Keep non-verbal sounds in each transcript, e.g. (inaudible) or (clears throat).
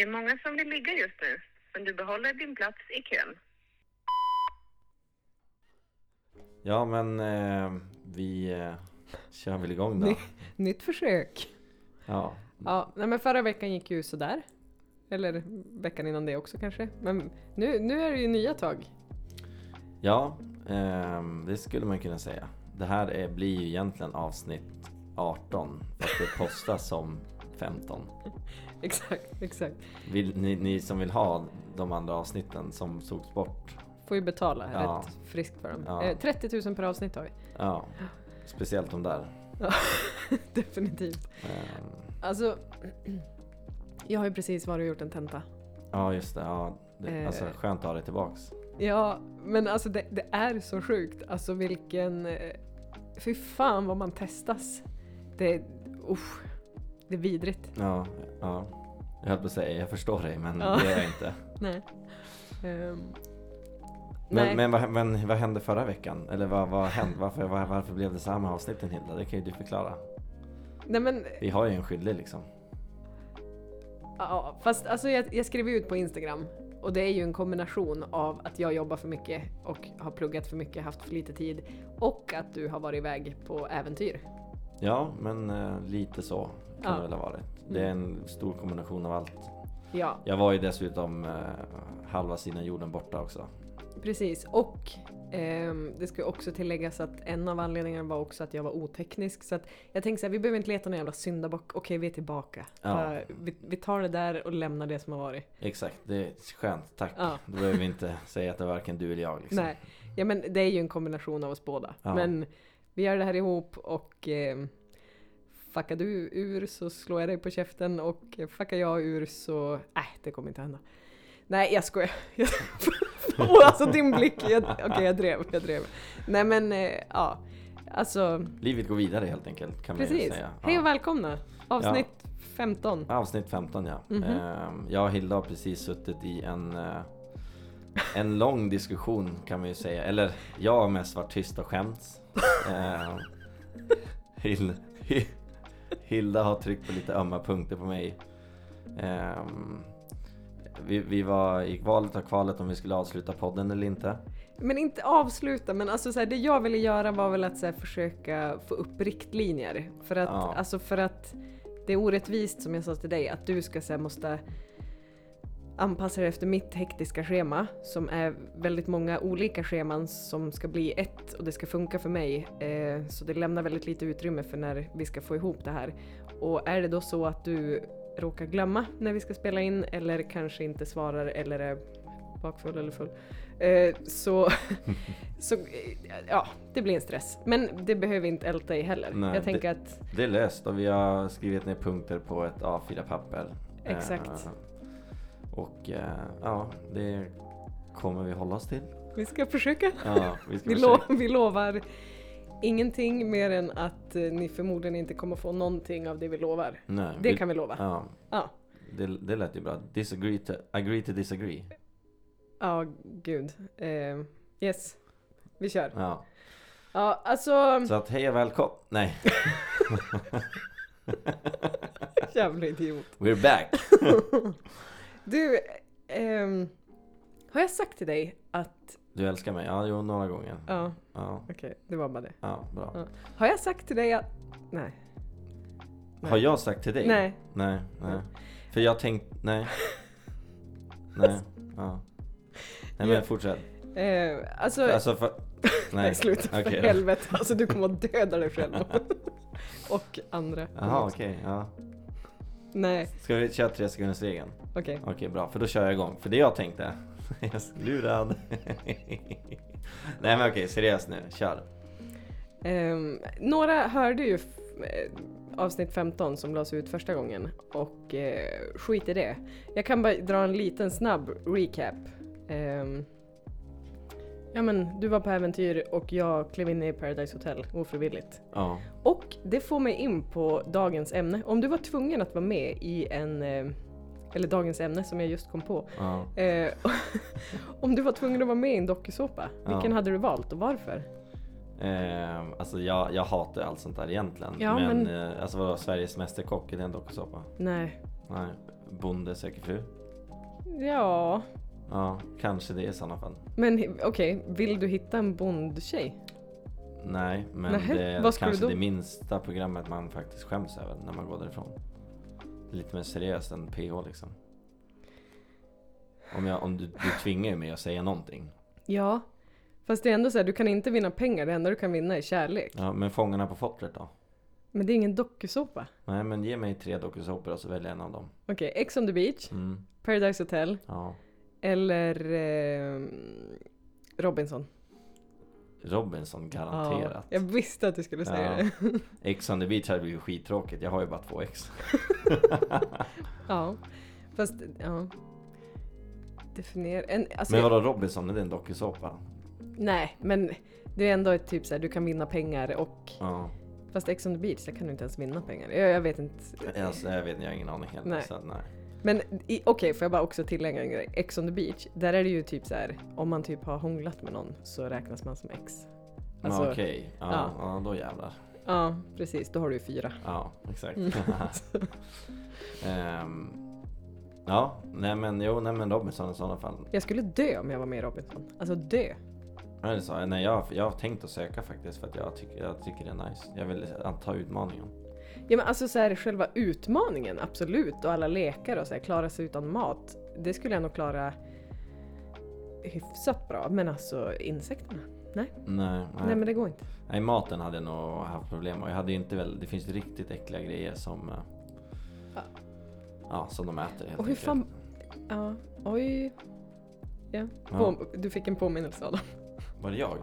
Det är många som vill ligga just nu, men du behåller din plats i kön. Ja men eh, vi eh, kör väl igång då. Ny, nytt försök. Ja. Ja, nej men förra veckan gick ju sådär. Eller veckan innan det också kanske. Men nu, nu är det ju nya tag. Ja, ehm, det skulle man kunna säga. Det här är, blir ju egentligen avsnitt 18 fast det postas som 15. (laughs) Exakt, exakt. Vill, ni, ni som vill ha de andra avsnitten som togs bort. Får ju betala Ja. rätt friskt för dem. Ja. Eh, 30 000 per avsnitt har vi. Ja, speciellt de där. Ja, (laughs) definitivt. Ehm, Alltså, (clears throat) jag har ju precis varit och gjort en tenta. ja just det, ja, det Eh. alltså skönt att ha det tillbaks. Ja, men alltså det, det är så sjukt. Alltså vilken... eh, Fy fan vad man testas. Det, usch, det är vidrigt. Ja, ja. Jag höll på att säga, jag förstår dig men Ja. det gör jag inte. (laughs) Nej. Ehm, Men, nej. men, vad, men vad hände förra veckan? Eller vad, vad hände? Varför, var, varför blev det så här med avsnitten Hilda? Det kan ju du förklara. nej men, Vi har ju en skyldig liksom. ja, fast alltså jag, jag skrev ut på Instagram och det är ju en kombination av att jag jobbar för mycket och har pluggat för mycket, haft för lite tid och att du har varit iväg på äventyr. Ja, men eh, lite så kan Ja. det väl ha varit. Det är en stor kombination av allt. Ja, Jag var ju dessutom eh, halva sidan jorden borta också. Precis, och ehm, det ska också tilläggas att en av anledningarna var också att jag var oteknisk. Så att jag tänkte såhär, vi behöver inte leta någon jävla syndabock. Okej, vi är tillbaka. Ja. Vi, vi tar det där och lämnar det som har varit. Exakt, det är skönt. Tack. Ja. Då behöver vi inte (laughs) säga att det är varken du eller jag. Liksom. Nej, ja men det är ju en kombination av oss båda. Ja. Men vi gör det här ihop och eh, fuckar du ur så slår jag dig på käften och fuckar jag ur så... Nej, det kommer inte hända. Nej, jag skojar. (laughs) Åh, alltså din blick. Okej, jag drev. Jag drev. Nej men, eh, ja. Alltså, Livet går vidare helt enkelt kan man ju precis. säga. Hej och Ja. välkomna! Avsnitt 15. Avsnitt 15 ja. Mhm. Ehm, jag och Hilda har precis suttit i en, eh, en lång diskussion kan man ju säga. Eller jag har mest varit tyst och skämts. Ehm, Hil- Hi- Hilda har tryckt på lite ömma punkter på mig. Ehm, vi, vi var i valet och kvalet om vi skulle avsluta podden eller inte. Men inte avsluta, men alltså så här, det jag ville göra var väl att så här, försöka få upp riktlinjer. För att, Ja. alltså för att det är orättvist som jag sa till dig, att du ska så här, måste anpassa dig efter mitt hektiska schema som är väldigt många olika scheman som ska bli ett och det ska funka för mig. Eh, så det lämnar väldigt lite utrymme för när vi ska få ihop det här. Och är det då så att du råkar glömma när vi ska spela in eller kanske inte svarar eller är bakfull eller full Eh, så, (laughs) så eh, ja, det blir en stress. Men det behöver vi inte älta i heller. Nej, jag tänker att Det är löst och vi har skrivit ner punkter på ett A4-papper. Exakt. Och eh, ja, det kommer vi hålla oss till. vi ska försöka. Ja, vi ska (laughs) Vi, försöka. lo- vi lovar ingenting mer än att eh, ni förmodligen inte kommer få någonting av det vi lovar. Nej, Det vi- kan vi lova. Ja, Ja, det, det lät ju bra. Disagree to, agree to disagree. ja gud. Eh, yes, vi kör. Ja. Ja, alltså... Så att hej och välkommen. Nej, (laughs) Jävla idiot. we're back. (laughs) Du, ehm, har jag sagt till dig att... Du älskar mig? Ja, jo, några gånger. Ja, Ja, okej, det var bara det. ja bra. Ja. Har jag sagt till dig att... Nej. Har jag sagt till dig? Nej. Nej, nej. För jag tänkt, nej. Nej, ja. Nej men fortsätt. Eh, alltså... Alltså för... Nej, (laughs) Nej. sluta för Okej då. helvete. Alltså du kommer att döda dig själv. (laughs) Och andra. Jaha okej, ja. Nej, Ska vi köra tre sekunders regeln? okej. Okej bra, för då kör jag igång. För det jag tänkte... (laughs) Jag är lurad. (laughs) Nej men okej, seriöst nu. Kör. Ehm, några hörde ju eh, avsnitt 15 som lades ut första gången och eh, skit i det. Jag kan bara dra en liten snabb recap. Ehm, ja men du var på äventyr och jag klev in i Paradise Hotel ofrivilligt. Ja. Och det får mig in på dagens ämne. Om du var tvungen att vara med i en, eh, eller dagens ämne som jag just kom på. ja. Eh, (laughs) om du var tvungen att vara med i en dokusåpa, vilken Ja. hade du valt och varför? Ehm, alltså jag, jag hatar allt sånt där egentligen. Ja, men men- eh, alltså vadå, Sveriges Mästerkock, är det en dokusåpa? Nej, Nej. Bonde söker fru? Ja, Ja, kanske det i sådana fall. men okej, vill du hitta en bondtjej? Nej, men Nähä, det är kanske det minsta programmet man faktiskt skäms över när man går därifrån. Lite mer seriöst än PH liksom. Om, jag, om du, du tvingar mig att säga någonting. Ja, fast det är ändå så här, du kan inte vinna pengar, det enda du kan vinna är kärlek. Ja, men Fångarna på fortet då? Men det är ingen dokusåpa. Nej, men ge mig tre dokusåpor och så väljer jag en av dem. Okej, Ex on the beach, Mm, Paradise Hotel ja. Eller eh, Robinson. Robinson garanterat. Ja, jag visste att du skulle säga Ja. det. Ex on the beach hade blivit skittråkigt, jag har ju bara två ex. (laughs) ja, fast ja. Definiera, en, alltså, Men vadå Robinson, är det en dokusåpa? Nej, men det är ändå ett typ så här, du kan vinna pengar och Ja, fast Ex on the beach, där kan du inte ens vinna pengar. Jag, jag vet inte. alltså, jag vet jag har ingen aning heller. Nej. Så, nej. Men okej, får jag bara också tillägga en grej. Ex on the beach, där är det ju typ så här, om man typ har hånglat med någon så räknas man som ex. Alltså, okej, ja, ja. ja. då jävlar. Ja, precis. Då har du ju fyra. Ja, exakt. Mm. (laughs) Ehm, ja, nej men jo, nej men Robinson i sådana fall. Jag skulle dö om jag var med i Robinson. Alltså dö. Är det så? Nej, jag, jag har tänkt att söka faktiskt för att jag tycker, jag tycker det är nice. Jag vill anta utmaningen. Ja men alltså så här, själva utmaningen, absolut. Och alla lekar och så här, klara sig utan mat. Det skulle jag nog klara hyfsat bra. Men alltså insekterna? Nej, Nej, nej. nej men det går inte. nej maten hade jag nog haft problem med. Jag hade ju inte väl, det finns riktigt äckliga grejer som eh, Ja. Ja, som de äter helt Och hur fan... Ja, oj. Ja, Ja. du fick en påminnelse Adam. Var det jag?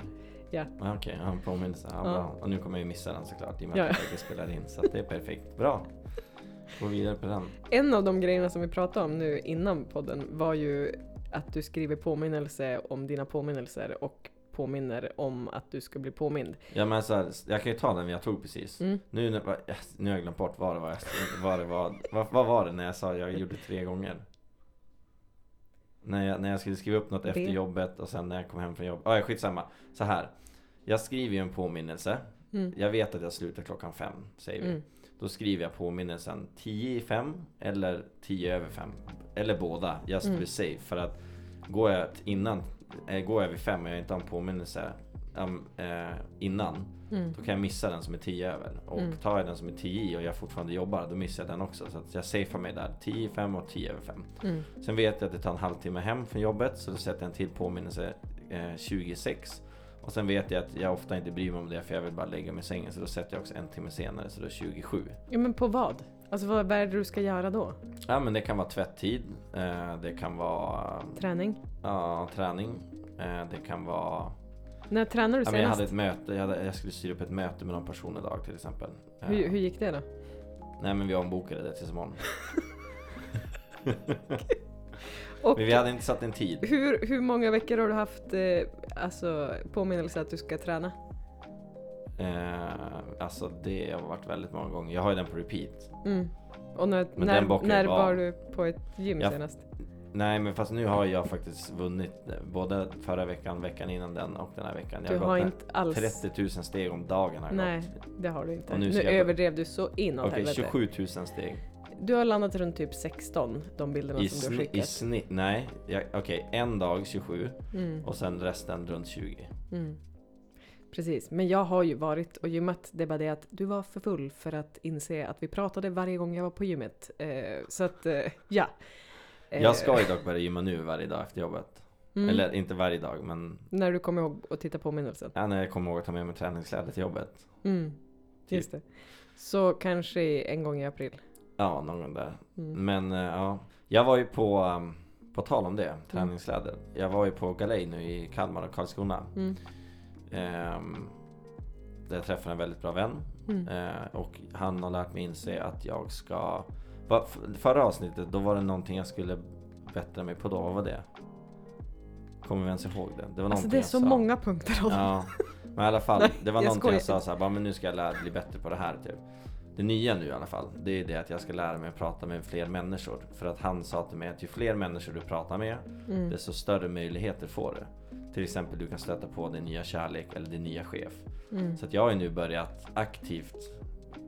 Ja. Okej, ja, en påminnelse. Ja, Ja. Och nu kommer jag ju missa den såklart i och med att ja. jag spelar in. Så att det är perfekt. Bra. Gå vidare på den. En av de grejerna som vi pratade om nu innan podden var ju att du skriver påminnelse om dina påminnelser och påminner om att du ska bli påmind. Ja men så här, jag kan ju ta den jag tog precis. Mm. Nu, nu har jag glömt bort vad det var vad det var. Vad, vad var det när jag sa jag gjorde tre gånger? När jag, när jag skulle skriva upp något efter jobbet och sen när jag kom hem från jobbet. Ah, ja, skitsamma. Så här. Jag skriver ju en påminnelse. Mm. Jag vet att jag slutar klockan fem, säger vi. Mm. Då skriver jag påminnelsen 10 i 5 eller 10 över 5. Eller båda, just to Mm. be safe. För att går jag innan, äh, går jag vid 5 och jag inte har en påminnelse um, eh, innan. Mm. Då kan jag missa den som är 10 över. Och Mm. tar jag den som är 10 i och jag fortfarande jobbar, då missar jag den också. Så att jag safear mig där. 10 i 5 och 10 över 5. Mm. Sen vet jag att det tar en halvtimme hem från jobbet, så då sätter jag en till påminnelse eh, 26. Och sen vet jag att jag ofta inte bryr mig om det för jag vill bara lägga mig i sängen. Så då sätter jag också en timme senare, så då är det 27. Ja men på vad? Alltså vad vad är det du ska göra då? Ja men det kan vara tvätttid, eh, det kan vara Träning? ja, träning, eh, det kan vara... När tränar du Ja, men jag senast? hade ett möte, jag, hade, jag skulle styra upp ett möte med någon person idag till exempel. Eh, hur, hur gick det då? Nej men vi ombokade det tills imorgon. (laughs) Och Men vi hade inte satt en tid. hur, hur många veckor har du haft eh, alltså, påminnelse att du ska träna? Eh, alltså det har varit väldigt många gånger. Jag har ju den på repeat. Mm. Och när, när, när av. var du på ett gym Jag- senast? Nej men fast nu har jag faktiskt vunnit eh, både förra veckan, veckan innan den och den här veckan. Jag Du har har gått inte alls... 30 000 steg om dagen har Nej, gått. det har du inte. Och nu Nu, jag överdrev du så inåt Okej, helvete. 27 000 steg. Du har landat runt typ 16, de bilderna I, som du har sni- I skickat. snitt, nej. Okej, en dag 27 Mm, och sen resten runt 20. mm. Precis, men jag har ju varit och gymmat. Det är bara det att du var för full för att inse att vi pratade varje gång jag var på gymmet. Eh, så att, eh, ja. Eh, Jag ska ju dock börja gymma nu varje dag efter jobbet. mm, Eller inte varje dag men När du kommer ihåg att titta på minnelsen. ja, när jag kommer ihåg att ta med mig träningskläder till jobbet. Mm, Typ. just det. Så kanske en gång i april. Ja, någon gång där. Mm. Men eh, ja, jag var ju på, um, på tal om det, träningskläder. Jag var ju på galej nu i Kalmar och Karlskrona. Mm. Ehm, där jag träffade en väldigt bra vän. Mm. Eh, och han har lärt mig inse att jag ska... Förra avsnittet, då var det någonting jag skulle bättra mig på då. Vad var det? Kommer vi ens ihåg det? Det var Alltså det är jag så sa. många punkter. Ja, men i alla fall. Nej, det var jag någonting jag skojar. sa såhär, bara, men nu ska jag lära, bli bättre på det här typ. Det nya nu i alla fall, det är det att jag ska lära mig att prata med fler människor. För att han sa till mig att ju fler människor du pratar med, Mm. desto större möjligheter får du. Till exempel du kan stöta på din nya kärlek eller din nya chef. Mm. Så att jag har ju nu börjat aktivt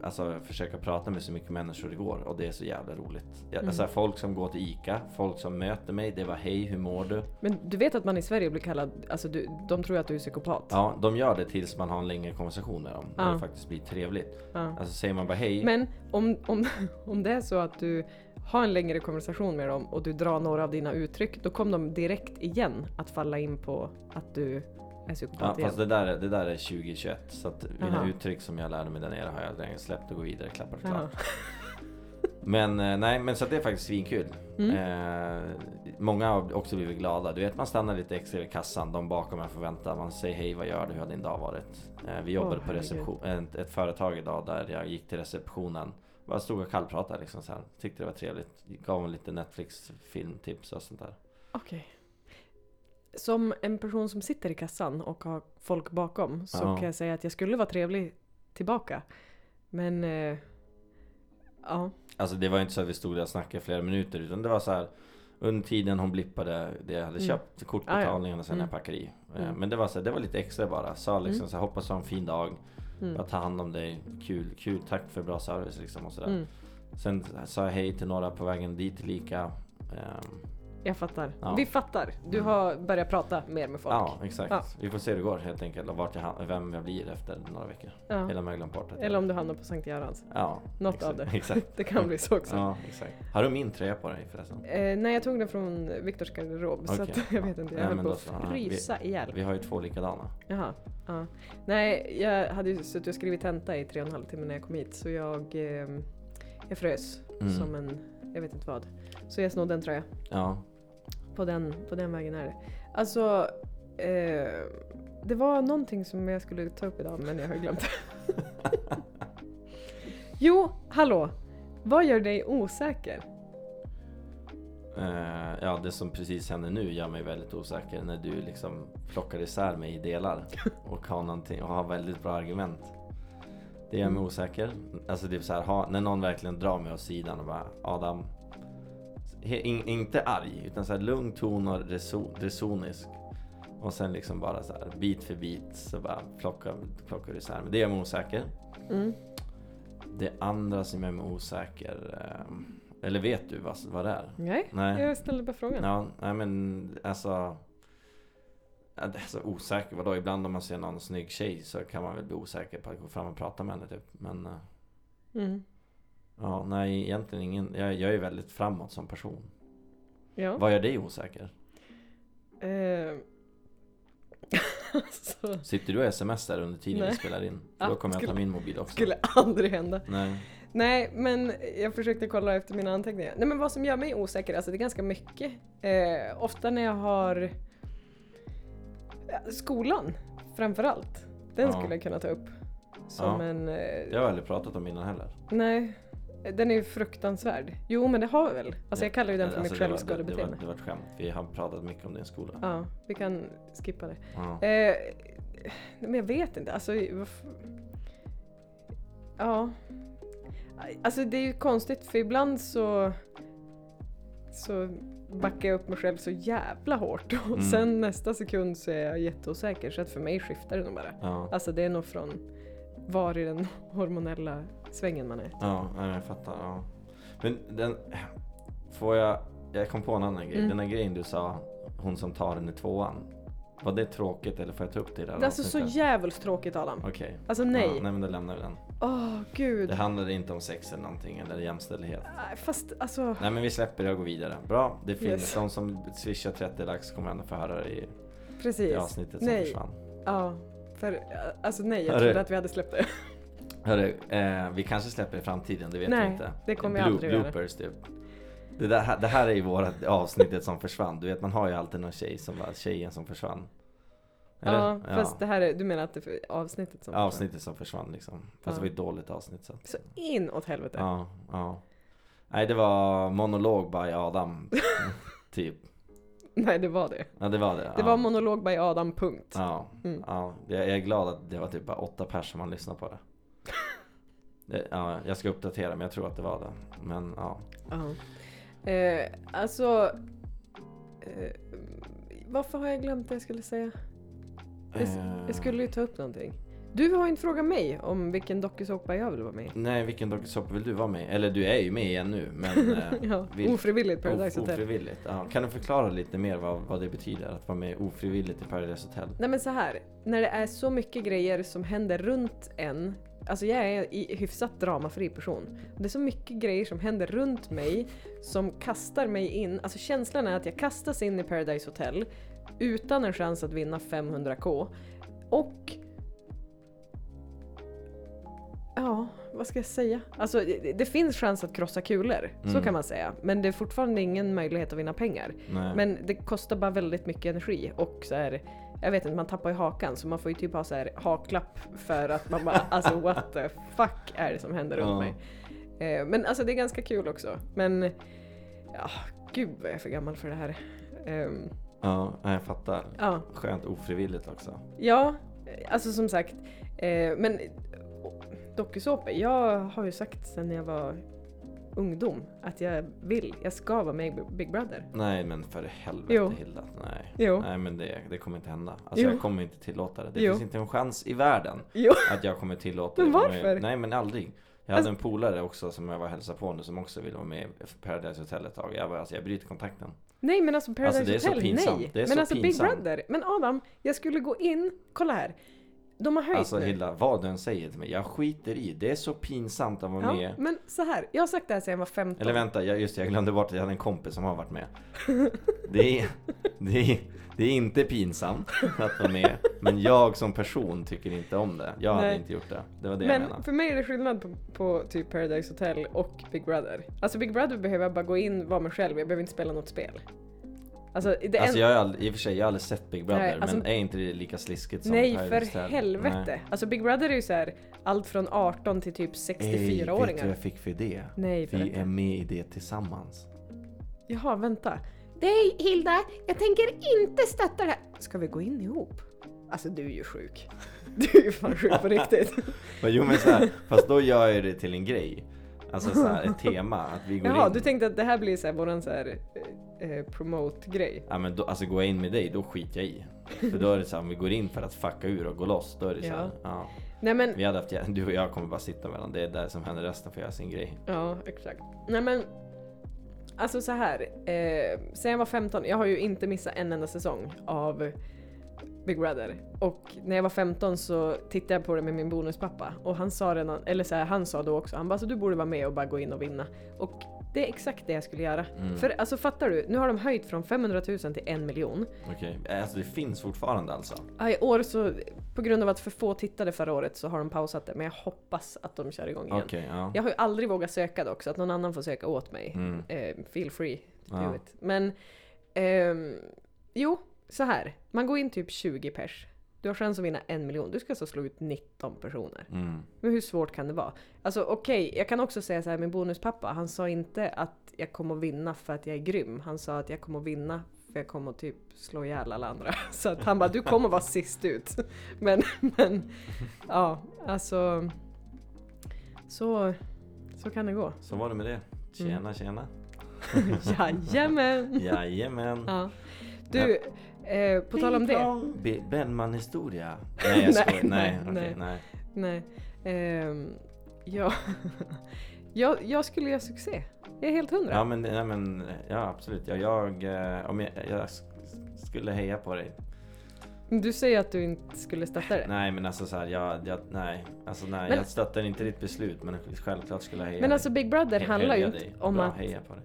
alltså, försöka prata med så mycket människor det går och det är så jävla roligt. Jag, Mm. alltså, folk som går till ICA, folk som möter mig, det var hej, hur mår du? Men du vet att man i Sverige blir kallad, alltså du, de tror att du är psykopat. Ja, de gör det tills man har en längre konversation med dem. När Ja. det faktiskt blir trevligt. Ja. Alltså säger man bara hej. Men om, om, (laughs) om det är så att du har en längre konversation med dem och du drar några av dina uttryck, då kommer de direkt igen att falla in på att du Ja, psykopat igen. fast det där, är- det där är 2021 så att mina Aha. uttryck som jag lärde mig där nere har jag redan släppt och gå vidare, och Jaha. klart. (laughs) Men eh, nej, men så det är faktiskt svinkul. Mm. Eh, många har också blivit glada. Du vet man stannar lite extra i kassan, de bakom en får vänta. Man säger hej, vad gör du, hur har din dag varit? Eh, vi jobbade Åh, på reception, ett, ett företag idag där jag gick till receptionen. Bara stod och kallpratade liksom så här. Tyckte det var trevligt. Gav en lite Netflix filmtips och sånt där. Okej. Som en person som sitter i kassan och har folk bakom så Ja. kan jag säga att jag skulle vara trevlig tillbaka. Men... Eh, ja. Alltså det var ju inte så att vi stod där och snackade flera minuter utan det var så här Under tiden hon blippade det jag hade Mm. köpt, kortbetalningen och sen Mm. jag packade i. Eh, Mm. Men det var så här, det var lite extra bara. Sa liksom Mm. så här, hoppas du har en fin dag. Mm. Jag tar hand om dig. Kul, kul, tack för bra service liksom och sådär. Mm. Sen sa jag hej till några på vägen dit lika. Ehm, Jag fattar. Ja. Vi fattar. Du Mm. har börjat prata mer med folk. ja, exakt. Ja. Vi får se hur det går helt enkelt. Och vart jag, vem jag blir efter några veckor. Ja. Eller det. Eller om du hamnar på Sankt Görans. Ja, Något exakt, av det. Exakt. (laughs) Det kan bli så också. Ja, exakt. Har du min tröja på dig förresten? Eh, nej, jag tog den från Viktors garderob så Okej. att, (laughs) jag vet inte. Jag Nej, höll på att så. Frysa ihjäl. Vi har ju två likadana. Jaha. Ja. Nej, jag hade ju suttit och skrivit tenta i tre och en halv timme när jag kom hit så jag, eh, jag frös Mm. som en, jag vet inte vad. Så jag snodde en tröja. Ja. På den, på den vägen är det. Alltså, eh, det var någonting som jag skulle ta upp idag men jag har glömt det. (laughs) jo, hallå! Vad gör dig osäker? Eh, ja, det som precis händer nu gör mig väldigt osäker när du liksom plockar isär mig i delar och har och har väldigt bra argument. Det gör mig Mm. osäker. Alltså det är så här, ha, när någon verkligen drar mig åt sidan och bara Adam, in, inte arg utan så här lugn ton och reso, resonisk. Och sen liksom bara så här bit för bit så bara plockar, plockar du isär mig. Det gör mig osäker. Mm. Det andra som gör mig osäker, eh, eller vet du vad, vad det är? Nej, Nej. jag ställde bara frågan. Ja, nej men alltså... ja, det är så osäker, vadå? Ibland om man ser någon snygg tjej så kan man väl bli osäker på att gå fram och prata med henne typ. Men eh, Mm. ja, nej egentligen ingen. Jag, jag är väldigt framåt som person. Ja. Vad gör dig osäker? Eh, (laughs) alltså, Sitter du och smsar under tiden Nej. vi spelar in? För då kommer jag ta skulle- min mobil också. skulle aldrig hända. Nej. Nej, men jag försökte kolla efter mina anteckningar. Nej men vad som gör mig osäker, alltså det är ganska mycket. Eh, ofta när jag har Skolan, framförallt. Den Ja. skulle jag kunna ta upp. Som Ja. en... Eh, Det har jag aldrig pratat om innan heller. Nej, den är ju fruktansvärd. Jo men det har vi väl? Alltså jag kallar ju den för Alltså, mitt det var- det, det, självskadebeteende. var, det var ett skämt. Vi har pratat mycket om din skola. Ja, vi kan skippa det. Ja. Eh, men jag vet inte, alltså... varf- Ja. Alltså det är ju konstigt för ibland så... Så backar jag upp mig själv så jävla hårt och Mm. sen nästa sekund så är jag jätteosäker så att för mig skiftar det nog bara. Ja. Alltså det är nog från var i den hormonella svängen man är. Ja, jag fattar. Ja. Men den... Får jag... Jag kom på en annan grej. Mm. Den här grejen du sa, hon som tar den i tvåan. Var det tråkigt eller får jag ta upp det i det här Det är alltså så avsnittet? jävligt tråkigt Adam. Okej. Alltså nej. Ja, nej men då lämnar vi den. Åh gud. Det handlade inte om sex eller någonting eller jämställdhet. Nej, Fast alltså. Nej men vi släpper det och går vidare. Bra, det finns Yes. de som swishar 30 lax kommer ändå få höra det i, Precis. i avsnittet som Nej. försvann. Ja. För alltså nej, jag Hörru. trodde att vi hade släppt det. Hörru, eh, vi kanske släpper i framtiden, det vet Nej, vi inte. det kommer vi aldrig göra. bloopers typ. Det, där, här- det här är ju vårat avsnittet som försvann. Du vet man har ju alltid någon tjej som var tjejen som försvann. Eller? Ja, fast det här är, du menar att det är avsnittet som Avsnittet som försvann liksom. Fast Ja. det var ett dåligt avsnitt så. Så in åt helvete. Ja, ja. Nej det var monolog by Adam. (laughs) typ. Nej, det var det. Ja det var det. Det ja. var monolog by Adam, punkt. Ja, Mm. ja. Jag är glad att det var typ bara åtta personer som man lyssnade på det. (laughs) det. Ja, jag ska uppdatera men jag tror att det var det. Men ja. Ja. Eh, alltså... Eh, varför har jag glömt det jag skulle säga? Jag, Eh, jag skulle ju ta upp någonting. Du har inte frågat mig om vilken dokusåpa jag vill vara med i. Nej, vilken dokusåpa vill du vara med i? Eller du är ju med igen nu, men... (laughs) eh, Ja, vill- ofrivilligt Paradise Hotel. Ofrivilligt, ja. Kan du förklara lite mer vad, vad det betyder att vara med ofrivilligt i Paradise Hotel? Nej men så här, när det är så mycket grejer som händer runt en. Alltså jag är i hyfsat dramafri person. Det är så mycket grejer som händer runt mig som kastar mig in. Alltså känslan är att jag kastas in i Paradise Hotel utan en chans att vinna 500k. Och... Ja, vad ska jag säga? Alltså det, det finns chans att krossa kulor, så Mm. kan man säga. Men det är fortfarande ingen möjlighet att vinna pengar. Nej. Men det kostar bara väldigt mycket energi och så här, jag vet inte, man tappar ju hakan så man får ju typ ha så här haklapp för att man bara alltså what the fuck är det som händer runt Ja. mig? Eh, men alltså det är ganska kul också. Men ja, gud vad jag är för gammal för det här. Ehm, Ja, jag fattar. ja, Skönt ofrivilligt också. ja, alltså som sagt. Eh, men dokusåpor, jag har ju sagt sedan jag var ungdom att jag vill, jag ska vara med i Big Brother. Nej men för helvete Jo. Hilda. Nej. Jo. Nej men det, det kommer inte hända. Alltså Jo. jag kommer inte tillåta det. Det Jo. finns inte en chans i världen Jo. (laughs) att jag kommer tillåta Men det. varför? Nej men aldrig. Jag Alltså- hade en polare också som jag var och hälsade på nu som också ville vara med i Paradise Hotel ett tag. Jag bara alltså jag bryter kontakten. Nej men alltså Paradise Alltså, det är så Hotel, pinsamt. nej! Det är men så alltså pinsamt. Big Brother, men Adam, jag skulle gå in, kolla här. De har höjt Alltså nu. Hilda, vad du än säger till mig, jag skiter i. Det är så pinsamt att vara ja, med. men så här, jag har sagt det här sedan jag var 15. Eller vänta, jag, just det, jag glömde bort att jag hade en kompis som har varit med. (laughs) Det är, det är, det är inte pinsamt att vara med, men jag som person tycker inte om det. Jag hade Nej. inte gjort det. Det var det jag men menade. för mig är det skillnad på, på typ Paradise Hotel och Big Brother. Alltså Big Brother behöver jag bara gå in, vara mig själv, jag behöver inte spela något spel. Alltså, det Alltså en... jag har aldrig, i och för sig, jag har aldrig sett Big Brother, Nej, alltså- men är inte det lika sliskigt som Nej för helvete! Nej. Alltså Big Brother är ju så här allt från 18 till typ Ey, vet du 64-åringar. vad jag fick för det? Nej, Vi är med i det tillsammans. Jaha, vänta. Nej Hilda, jag tänker inte stötta det här. Ska vi gå in ihop? Alltså du är ju sjuk. (laughs) Du är ju fan sjuk på (laughs) riktigt. Men jo men så här, (laughs) fast då gör jag det till en grej. Alltså så här, ett tema, att vi går Jaha, in. du tänkte att det här blir så här våran så här eh, eh, promote-grej. Ja men då, alltså går jag in med dig, då skiter jag i. För då är det så här, om vi går in för att fucka ur och gå loss, då är det så här, Ja. ja. Nej men, Vi hade haft, du och jag kommer bara sitta mellan, det är där som händer resten får göra sin grej. ja exakt. Nej men, alltså så här. Eh, sen jag var 15, jag har ju inte missat en enda säsong av Big Brother. Och när jag var 15 så tittade jag på det med min bonuspappa och han sa redan, eller så här, han sa då också, han bara så du borde vara med och bara gå in och vinna. Och det är exakt det jag skulle göra. Mm. För alltså fattar du, nu har de höjt från 500 000 till en miljon. Okej, alltså det finns fortfarande alltså? Ja, I år så, på grund av att för få tittade förra året så har de pausat det, men jag hoppas att de kör igång igen. Okej, ja. Jag har ju aldrig vågat söka dock, så att någon annan får söka åt mig. Mm. Eh, feel free to do Ja. it. Men, ehm, jo, så här. Man går in typ 20 pers. Du har chans att vinna en miljon. Du ska alltså slå ut 19 personer. Mm. Men hur svårt kan det vara? Alltså okej, jag kan också säga så här min bonuspappa, han sa inte att jag kommer att vinna för att jag är grym. Han sa att jag kommer att vinna för jag kommer att typ slå ihjäl alla andra. (laughs) Så att han bara, du kommer vara sist ut. (laughs) Men, men, ja, alltså. Så, så kan det gå. Så var det med det. Tjena tjena. (laughs) Jajamän! Jajamän. Ja. Du, eh, på tal om det. Be- Bellman-historia. (laughs) Nej jag skojar, nej, Nej, okej, nej. Nej. Ehm, ja. (laughs) jag, jag skulle göra succé. Jag är helt hundra. Ja men, nej, men ja absolut. Ja, jag, eh, om jag, jag skulle heja på dig. Du säger att du inte skulle stötta det. Nej men alltså så här, jag, jag, nej. Alltså nej, Men- jag stöttar inte ditt beslut men självklart skulle jag heja Men dig. alltså Big Brother He- handlar ju inte om att heja på dig.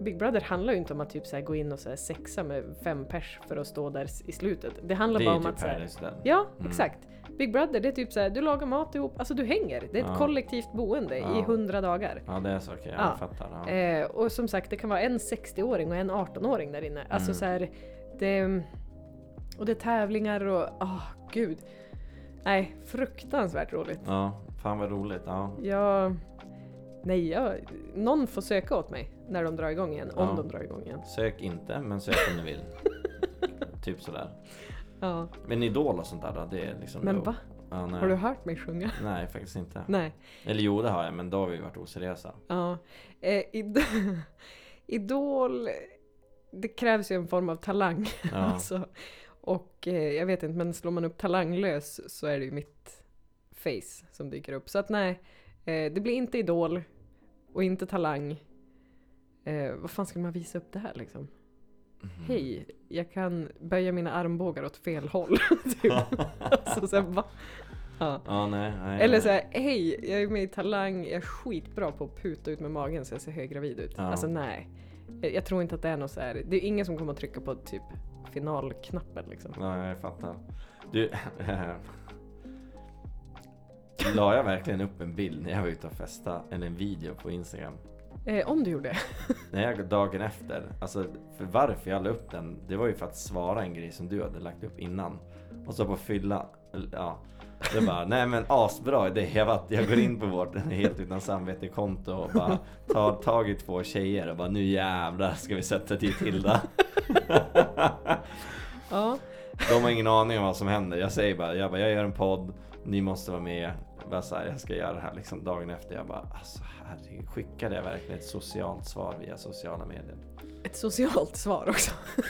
Big Brother handlar ju inte om att typ så gå in och så sexa med fem pers för att stå där i slutet. Det handlar Det bara är om typ att Paradise Hotel. Ja, Mm. exakt. Big Brother, det är typ så här, du lagar mat ihop, alltså du hänger. Det är ett Ja. kollektivt boende i Ja. hundra dagar. Ja det är så. Ja. Jag fattar. Ja. Eh, och som sagt, det kan vara en 60-åring och en 18-åring där inne. Alltså Mm. så här, det... Och det är tävlingar och, åh gud. Nej, fruktansvärt roligt. ja, fan vad roligt. Ja. Jag... Nej, jag, någon får söka åt mig när de drar igång igen. Om Ja. de drar igång igen. Sök inte, men sök om du vill. (laughs) typ sådär. Ja. Men Idol och sånt där det är liksom... Men då- va? Ja. Har du hört mig sjunga? Nej, faktiskt inte. Nej. Eller jo, det har jag, men då har vi varit oseriösa. Ja. Eh, id- (laughs) Idol, det krävs ju en form av talang. Ja. (laughs) Alltså. Och eh, jag vet inte, men slår man upp talanglös så är det ju mitt face som dyker upp. Så att nej, eh, det blir inte Idol och inte Talang. Eh, vad fan skulle man visa upp det här liksom? Mm. Hej, jag kan böja mina armbågar åt fel håll. (laughs) typ. alltså, så här, va? Ja. Ja, nej, nej. Eller nej. såhär, hej, jag är med i Talang, jag är skitbra på att puta ut med magen så jag ser höggravid ut. Ja. Alltså nej. Jag, jag tror inte att det är något så här. det är ingen som kommer att trycka på typ finalknappen liksom. Ja, jag fattar. Du, (laughs) la jag verkligen upp en bild när jag var ute och festa eller en video på Instagram? Eh, om du gjorde. (laughs) Jag dagen efter, alltså för varför jag la upp den, det var ju för att svara en grej som du hade lagt upp innan. Och så på fylla, ja. Det bara, (laughs) nej men asbra idé. Jag, bara, jag går in på vårt helt utan samvete konto och bara tar tag i två tjejer och bara nu jävlar ska vi sätta dit Hilda. (laughs) Ja. De har ingen aning om vad som händer. Jag säger bara, jag, bara, jag gör en podd, ni måste vara med. Bara så här, jag ska göra det här liksom dagen efter. Jag bara, alltså herregud, skickade jag verkligen ett socialt svar via sociala medier? Ett socialt svar också. (laughs)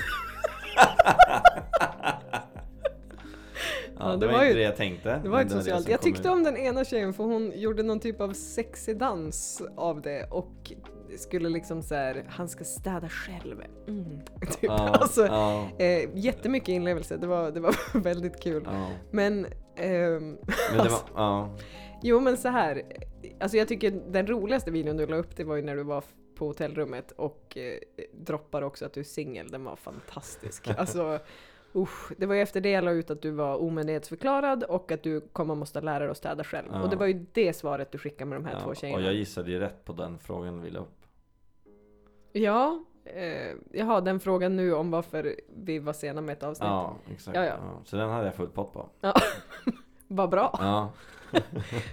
Ja, det, det var var inte det jag tänkte. Det var det socialt. Jag tyckte om den ena tjejen för hon gjorde någon typ av sexig dans av det och skulle liksom så här, han ska städa själv. Mm. (laughs) Typ. Ja, alltså, ja, eh, jättemycket inlevelse, det var, det var (laughs) väldigt kul. ja. Men, ehm, Men det var, ja. jo men så här. Alltså jag tycker den roligaste videon du la upp det var ju när du var på hotellrummet och eh, droppar också att du är singel, den var fantastisk. (laughs) Alltså, usch, det var ju efter det jag la ut att du var omyndighetsförklarad och att du kommer måste lära dig att städa själv. Ja. Och det var ju det svaret du skickade med de här ja. två Och tjejerna. jag gissade ju rätt på den frågan vi la upp. Ja, eh, jaha den frågan nu om varför vi var sena med ett avsnitt. Ja, exakt. Ja, ja. Så den hade jag full pott på. (laughs) Vad bra, Ja, (laughs)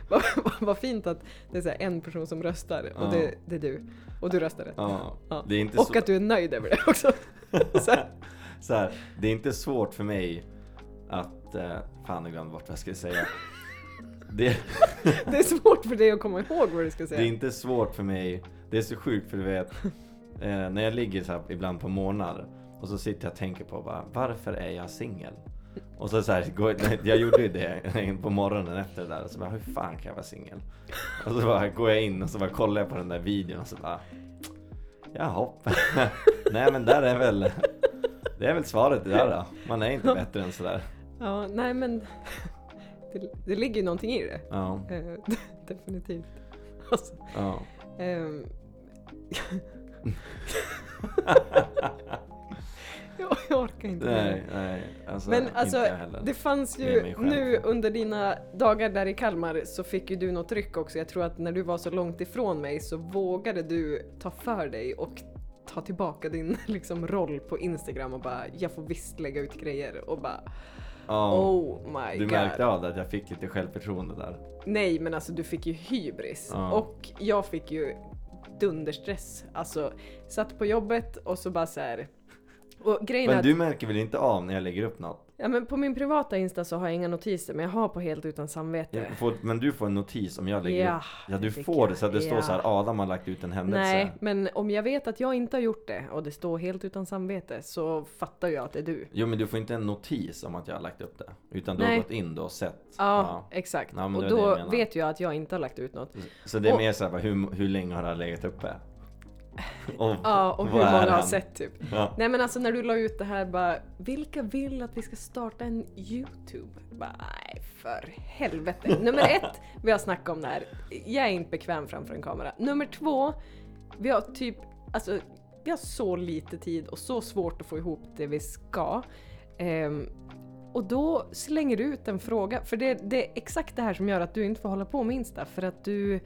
vad vad fint att det är så en person som röstar och Ja. det, det är du. Och du röstar rätt. ja. Ja. Det är inte Och så... att du är nöjd över det också. (laughs) så här, så här, det är inte svårt för mig att... Eh, fan, jag glömde bort vad jag skulle säga. Det, det är svårt för dig att komma ihåg vad du ska säga. det är inte svårt för mig. Det är så sjukt för du vet, eh, när jag ligger så här ibland på morgnar och så sitter jag och tänker på bara, varför är jag singel? Och så, så här, går, jag gjorde ju det (laughs) på morgonen efter det där och så bara, hur fan kan jag vara singel? Och så bara går jag in och så bara kollar jag på den där videon och så bara, jaha. (laughs) Nej men där är väl, det är väl svaret det där då. Man är inte bättre än sådär. Ja, nej men det, det ligger ju någonting i det. Ja, Eh, (laughs) definitivt. Alltså, ja. ehm. (laughs) jag, orkar inte. Nej, nej. Alltså, Men alltså, det fanns ju nu under dina dagar där i Kalmar så fick ju du något ryck också. Jag tror att när du var så långt ifrån mig så vågade du ta för dig och ta tillbaka din (laughs) liksom, roll på Instagram och bara jag får visst lägga ut grejer och bara Ja. oh my Du god. märkte av det att jag fick lite självförtroende där. Nej men alltså du fick ju hybris Ja. och jag fick ju dunderstress. Alltså satt på jobbet och så bara så här. Och grejen Men att du märker väl inte av när jag lägger upp något? Ja men på min privata Insta så har jag inga notiser men jag har på helt utan samvete. Jag får, men du får en notis om jag lägger Ja, upp. Ja du får jag. det så att det står Ja. så här Adam har lagt ut en händelse. Nej, men om jag vet att jag inte har gjort det och det står helt utan samvete så fattar jag att det är du. Jo men du får inte en notis om att jag har lagt upp det. Utan du Nej. har gått in då och sett. Ja, exakt. Ja, men och jag då menar. vet jag att jag inte har lagt ut något. Så det är Och- mer såhär, hur, hur länge har det här legat uppe? Och, (laughs) Ja, och hur många har han? sett typ. Ja. Nej men alltså när du la ut det här bara, vilka vill att vi ska starta en YouTube? Bara, nej för helvete. (laughs) Nummer ett, vi har snackat om det här. Jag är inte bekväm framför en kamera. Nummer två, vi har typ, alltså vi har så lite tid och så svårt att få ihop det vi ska. Ehm, och då slänger du ut en fråga, för det, det är exakt det här som gör att du inte får hålla på med Insta, för att du,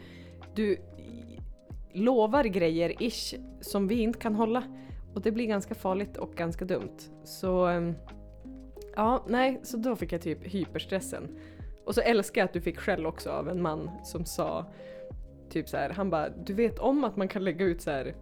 du lovar grejer ish som vi inte kan hålla. Och det blir ganska farligt och ganska dumt. Så ehm, ja, nej, så då fick jag typ hyperstressen. Och så älskar jag att du fick skäll också av en man som sa typ så här, han bara du vet om att man kan lägga ut så här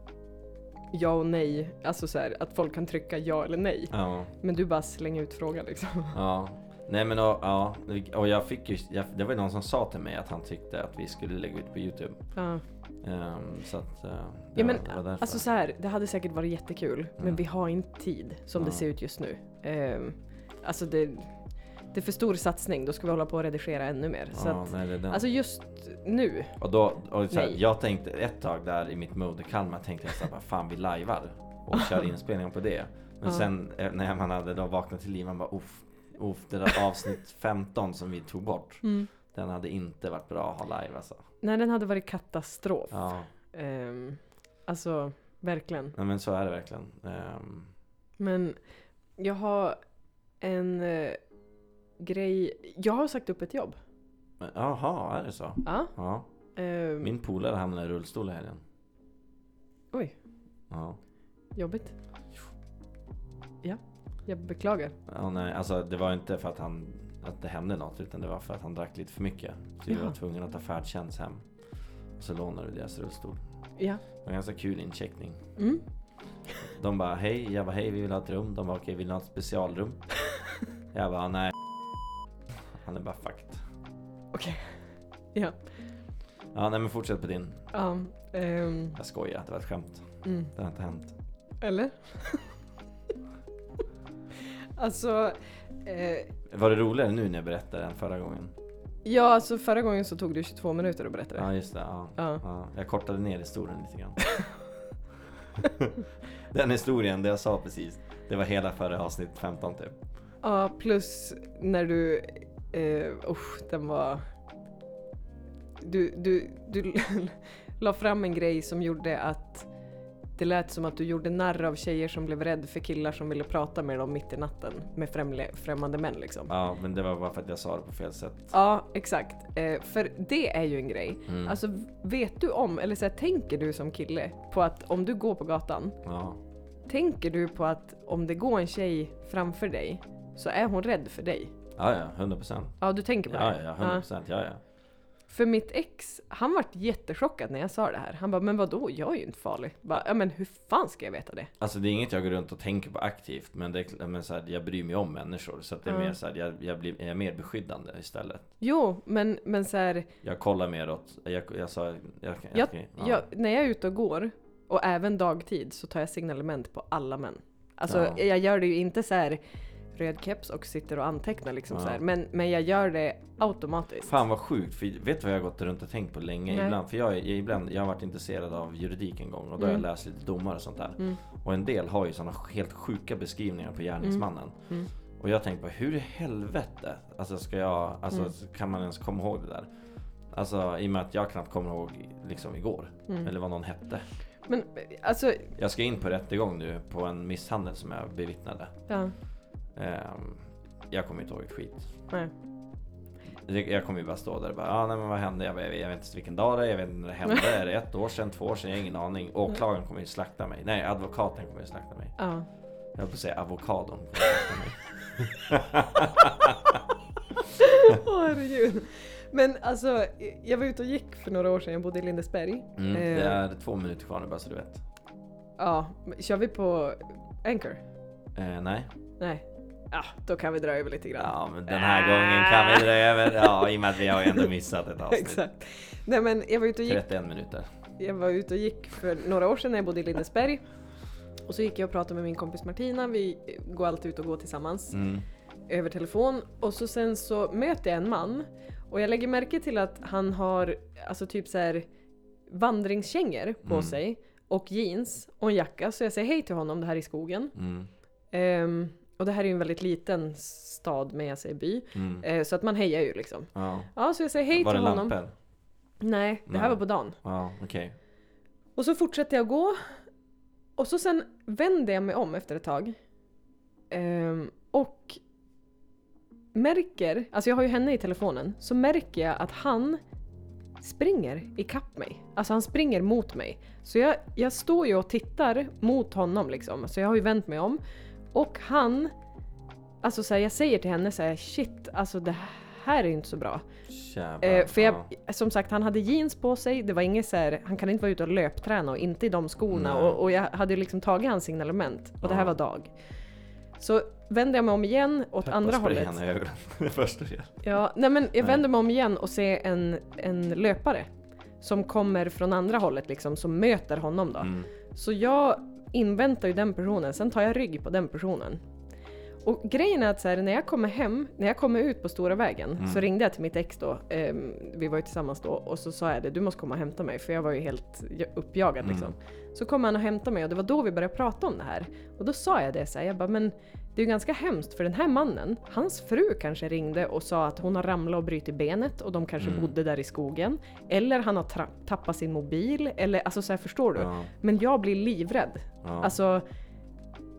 ja och nej, alltså så här att folk kan trycka ja eller nej. ja. Men du bara slänger ut frågan liksom. Ja. Nej men och, ja, och jag fick ju, jag, det var ju någon som sa till mig att han tyckte att vi skulle lägga ut på Youtube. Ja. Ehm, så att, det Ja men var, det var alltså så här, det hade säkert varit jättekul men Mm. vi har inte tid som det Ja. ser ut just nu. Ehm, alltså det, det är för stor satsning, då ska vi hålla på och redigera ännu mer. Så Ja, att, nej, det alltså just nu, och då, och så här, jag tänkte ett tag där i mitt mode i Kalmar tänkte jag såhär, fan vi lajvar och kör (laughs) inspelningen på det. Men Ja. sen eh, när man hade då vaknat till liv, man bara uff, uff, det där avsnitt 15 som vi tog bort. Den hade inte varit bra att ha live alltså. nej den hade varit katastrof. Ja, Ehm, alltså, verkligen. nej, men så är det verkligen. Ehm, Men jag har en eh, grej, jag har sagt upp ett jobb. Jaha, är det så? Ja. Ja. ehm, Min polare hamnade i rullstol i helgen. Oj, Ja. jobbigt. Ja, jag beklagar. ja. Nej, alltså det var inte för att han att det hände något utan det var för att han drack lite för mycket. Så vi var tvungna att ta färdtjänst hem. Och så lånade vi deras rullstol. Ja. Det var en ganska kul incheckning. Mm. De bara hej, jag bara hej vi vill ha ett rum. De bara okej vill ni ha ett specialrum? (laughs) jag bara nej. Han är bara fucked. Okej. Ja. Ja nej men fortsätt på din. Ja, ehm, Jag skojar, det var ett skämt. mm. Det har inte hänt. Eller? Alltså, eh, Var det roligare nu när jag berättade än förra gången? ja alltså förra gången så tog det 22 minuter att berätta det. Ja just det, ja. Ja. ja. Jag kortade ner historien lite grann. (laughs) Den historien, det jag sa precis. Det var hela förra avsnitt 15 typ. Ja, plus när du, eh, usch, den var... Du, du, du (laughs) la fram en grej som gjorde att det lät som att du gjorde narr av tjejer som blev rädd för killar som ville prata med dem mitt i natten med främle, främmande män liksom. Ja men det var bara för att jag sa det på fel sätt. Ja, exakt. Eh, för det är ju en grej. Mm. Alltså vet du om, eller så här, tänker du som kille på att om du går på gatan, Ja. tänker du på att om det går en tjej framför dig så är hon rädd för dig? Ja ja, 100 procent. Ja, du tänker på Ja det? ja, 100 procent. Ja ja. För mitt ex, han vart jättechockad när jag sa det här. Han bara, men vadå, jag är ju inte farlig. Bara, ja men hur fan ska jag veta det? Alltså det är inget jag går runt och tänker på aktivt men, det, är- men så här, jag bryr mig om människor så att det är Ja. mer så här, jag, jag, blir, jag är mer beskyddande istället. Jo, men, men så här, Jag kollar mer åt, jag, jag sa, jag, jag, jag, ja. jag, när jag är ute och går, och även dagtid, så tar jag signalement på alla män. Alltså Ja. jag gör det ju inte så här röd keps och sitter och antecknar liksom Ja. så här, men, men jag gör det automatiskt. Fan vad sjukt, för vet du vad jag har gått runt och tänkt på länge? Nej. Ibland, för jag, jag, ibland, jag har varit intresserad av juridik en gång och då har Mm. jag läst lite domar och sånt där. Mm. Och en del har ju sådana helt sjuka beskrivningar på gärningsmannen. Mm. Och jag tänkte på hur i helvete, alltså ska jag, alltså Mm. kan man ens komma ihåg det där? Alltså i och med att jag knappt kommer ihåg liksom igår, Mm. eller vad någon hette. Men alltså, Jag ska in på rättegång nu på en misshandel som jag bevittnade. ja, jag kommer inte ihåg ett skit. nej. Det- Jag kommer ju bara stå där och bara, ah, nej men vad hände? Jag, vet- jag vet inte vilken dag det är, jag vet inte när det hände. Är det ett år sedan, två år sedan? Jag har ingen aning. Åklagaren kommer ju slakta mig. Nej, advokaten kommer ju slakta mig. Ja. Jag höll på att säga avokadon kommer slakta mig. (laughs) Åh herregud. Men alltså, jag var ute och gick för några år sedan, jag bodde i Lindesberg. Mm, det Eh, är två minuter kvar nu bara så du vet. Ja, kör vi på Anchor? Eh, nej. Nej. Ja, då kan vi dra över lite grann. Ja men den här gången kan vi dra över. Ja i och med att vi har ju ändå missat ett (laughs) avsnitt. Exakt. Nej men jag var ute och gick 31 minuter. Jag var ute och gick för några år sedan när jag bodde i Lindesberg. Och så gick jag och pratade med min kompis Martina, vi går alltid ut och går tillsammans Mm. över telefon. Och så sen så möter jag en man och jag lägger märke till att han har alltså typ så här vandringskängor på Mm. sig och jeans och en jacka. Så jag säger hej till honom, det här är i skogen. Mm. Ehm, och det här är ju en väldigt liten stad, men jag säger by. Mm. Eh, så att man hejar ju liksom. Ja. Ja, så jag säger hej Var det till honom. lampor? Nej, det här Nej. var på dagen. Ja okej. Och så fortsätter jag gå. Och så sen vänder jag mig om efter ett tag. Ehm, och märker, alltså jag har ju henne i telefonen, så märker jag att han springer ikapp mig. Alltså han springer mot mig. Så jag, jag står ju och tittar mot honom liksom. Så jag har ju vänt mig om. Och han, alltså så här, jag säger till henne så här, shit, alltså det här är ju inte så bra. Eh, för jag, ja. som sagt, han hade jeans på sig, det var inget så här, han kan inte vara ute och löpträna och inte i de skorna och, och jag hade ju liksom tagit hans signalement och det här var dag. Så vände jag mig om igen åt andra Pepparspray hållet. han i ögonen. (laughs) Det första. Ja, nej men jag Nej. vänder mig om igen och ser en, en löpare som kommer från andra hållet liksom, som möter honom då. Mm. Så jag inväntar ju den personen, sen tar jag rygg på den personen. Och grejen är att så här, när jag kommer hem, när jag kommer ut på stora vägen Mm. så ringde jag till mitt ex då, ehm, vi var ju tillsammans då, och så sa jag det, du måste komma och hämta mig för jag var ju helt uppjagad Mm. liksom. Så kom han och hämtade mig och det var då vi började prata om det här. Och då sa jag det så här, jag bara men det är ju ganska hemskt för den här mannen, hans fru kanske ringde och sa att hon har ramlat och brutit benet och de kanske Mm. bodde där i skogen. Eller han har tappat sin mobil, eller alltså så här, förstår du? Ja, Men jag blir livrädd. ja. Alltså,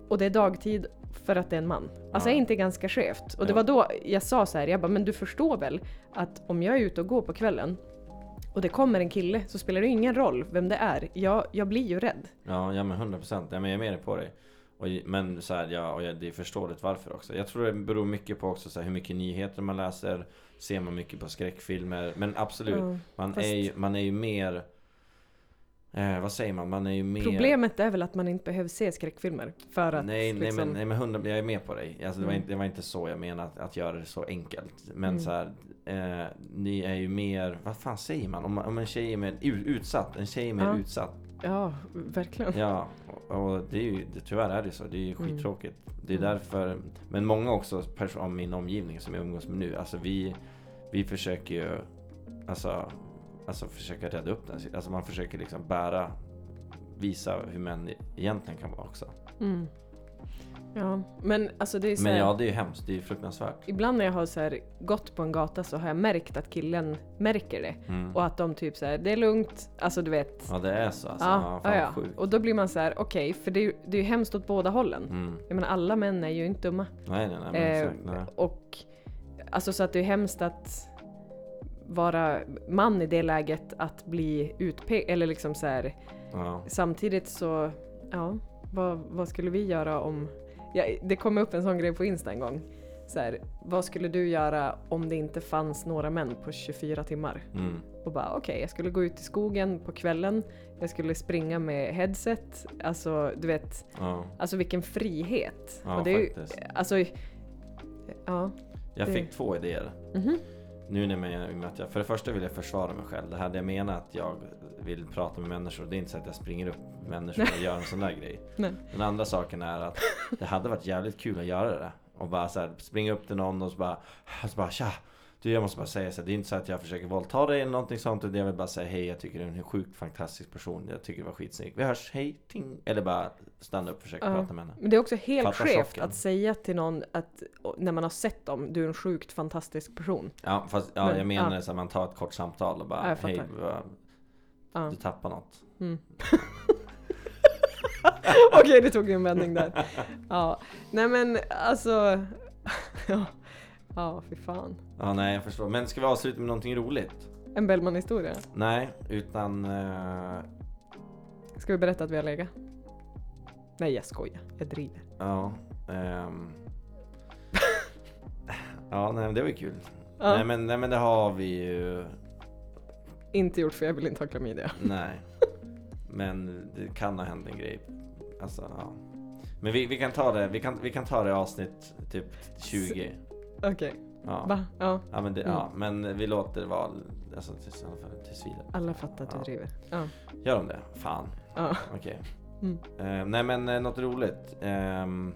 och det är dagtid för att det är en man. Alltså Ja. är inte ganska skevt? Och det var då jag sa så här, jag bara, men du förstår väl att om jag är ute och går på kvällen och det kommer en kille så spelar det ingen roll vem det är. Jag, jag blir ju rädd. Ja, ja men 100% procent. Ja, men jag är med dig på dig. Och, men så här, ja, och det är förståeligt varför också. Jag tror det beror mycket på också så här, hur mycket nyheter man läser. Ser man mycket på skräckfilmer. Men absolut, Ja, man, fast- är ju, man är ju mer... Eh, vad säger man? Man är ju mer... Problemet är väl att man inte behöver se skräckfilmer för att nej, nej, liksom, men, nej men 100, jag är med på dig. Alltså, det, var Mm. inte, det var inte så jag menade att, att göra det så enkelt. Men Mm. så här, eh, ni är ju mer, vad fan säger man? Om, om en tjej är mer utsatt, en tjej är mer Ja. utsatt. Ja, verkligen. Ja, och det är ju, det, tyvärr är det så. Det är ju Mm. skittråkigt. Det är Mm. därför, men många också av min omgivning som jag umgås med nu, alltså vi, vi försöker ju, alltså, alltså försöka rädda upp den. Alltså man försöker liksom bära, visa hur män egentligen kan vara också. Mm. Ja, men alltså det är så Men här, ja, det är ju hemskt. Det är ju fruktansvärt. Ibland när jag har så här gått på en gata så har jag märkt att killen märker det. Mm. Och att de typ så här, det är lugnt, alltså du vet. Ja, det är så alltså. Ja, Ja, ja, fan ja. sjukt. Och då blir man så här, okej, för det är, ju, det är ju hemskt åt båda hållen. Mm. Jag menar alla män är ju inte dumma. Nej, nej, nej, men Eh, exakt. Nej. Och alltså så att det är hemskt att vara man i det läget att bli utpekad, eller liksom så här. Ja. Samtidigt så, ja, vad, vad skulle vi göra om... Ja, det kom upp en sån grej på Insta en gång. Så här, vad skulle du göra om det inte fanns några män på 24 timmar? Mm. Och bara okej, jag skulle gå ut i skogen på kvällen, jag skulle springa med headset, alltså du vet, Ja. alltså vilken frihet. Ja, och det är ju, faktiskt. alltså, ja. Jag det- fick två idéer. Mhm. Nu när jag, jag, för det första vill jag försvara mig själv. Det här det jag menar att jag vill prata med människor. Det är inte så att jag springer upp människor och gör en sån där grej. (laughs) Nej. Den andra saken är att det hade varit jävligt kul att göra det. Och bara så här, springa upp till någon och så bara, så bara tja. Du jag måste bara säga så här, det är inte så att jag försöker våldta dig eller någonting sånt. Utan jag vill bara säga hej, jag tycker du är en sjukt fantastisk person. Jag tycker det var skitsnyggt. Vi hörs, hej, ting. Eller bara stanna upp och försöka Ja. prata med henne. Men det är också helt skevt att säga till någon att när man har sett dem, du är en sjukt fantastisk person. Ja fast ja, Men, jag menar ja. så att man tar ett kort samtal och bara hej, vad- Ja. du tappar något. Mm. (laughs) Okej, det tog en vändning där. (laughs) Ja, nej men alltså. (laughs) ja, ja, fy fan. Ja nej jag förstår. Men ska vi avsluta med någonting roligt? En Bellman-historia. Nej, utan... eh, Ska vi berätta att vi har legat? Nej, jag skojar. Jag driver. ja. ehm. ja, nej men det var ju kul. Ja, Nej, men, nej men det har vi ju... Inte gjort för jag vill inte ha klamydia. Nej. Men det kan ha hänt en grej. Alltså, ja. Men vi, vi kan ta det, vi kan, vi kan ta det i avsnitt typ 20. Okej, Ja. va? Ja, Ja, men det, Mm. ja, men vi låter det vara alltså, tills, tills vidare. alla fattar att du Ja. driver. Ja, Gör de det? Fan. ja. Okej. Mm. Eh, nej men eh, något roligt. Ehm,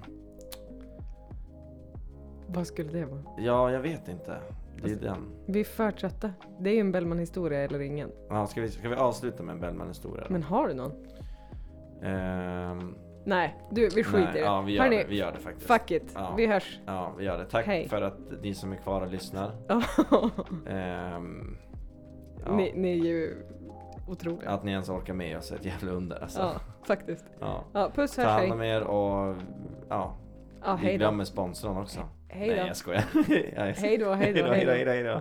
Vad skulle det vara? ja, jag vet inte. Det är Alltså- den. Vi är för trötta. Det är ju en Bellman-historia eller ingen. Ja, ska, vi, ska vi avsluta med en Bellman-historia? Men har du någon? Ehm, Nej, du, vi skiter i nej, det. Ja, vi gör Hörni, det. Vi gör det faktiskt. Fuck it. Ja. Vi hörs. Ja, vi gör det. Tack Hej. för att ni som är kvar och lyssnar. (laughs) Ehm, ja, ni, ni är ju otroliga. Att ni ens orkar med oss är ett jävla under alltså. Ja, faktiskt. Ja. Ja, puss, Ta hörs, hand hej. om er och ja, Ja, vi hej då. glömmer sponsorn också. Hej Nej då. jag skojar. (laughs) Jag är- (laughs) Hej då, hej då, hej då, hej då, hej då.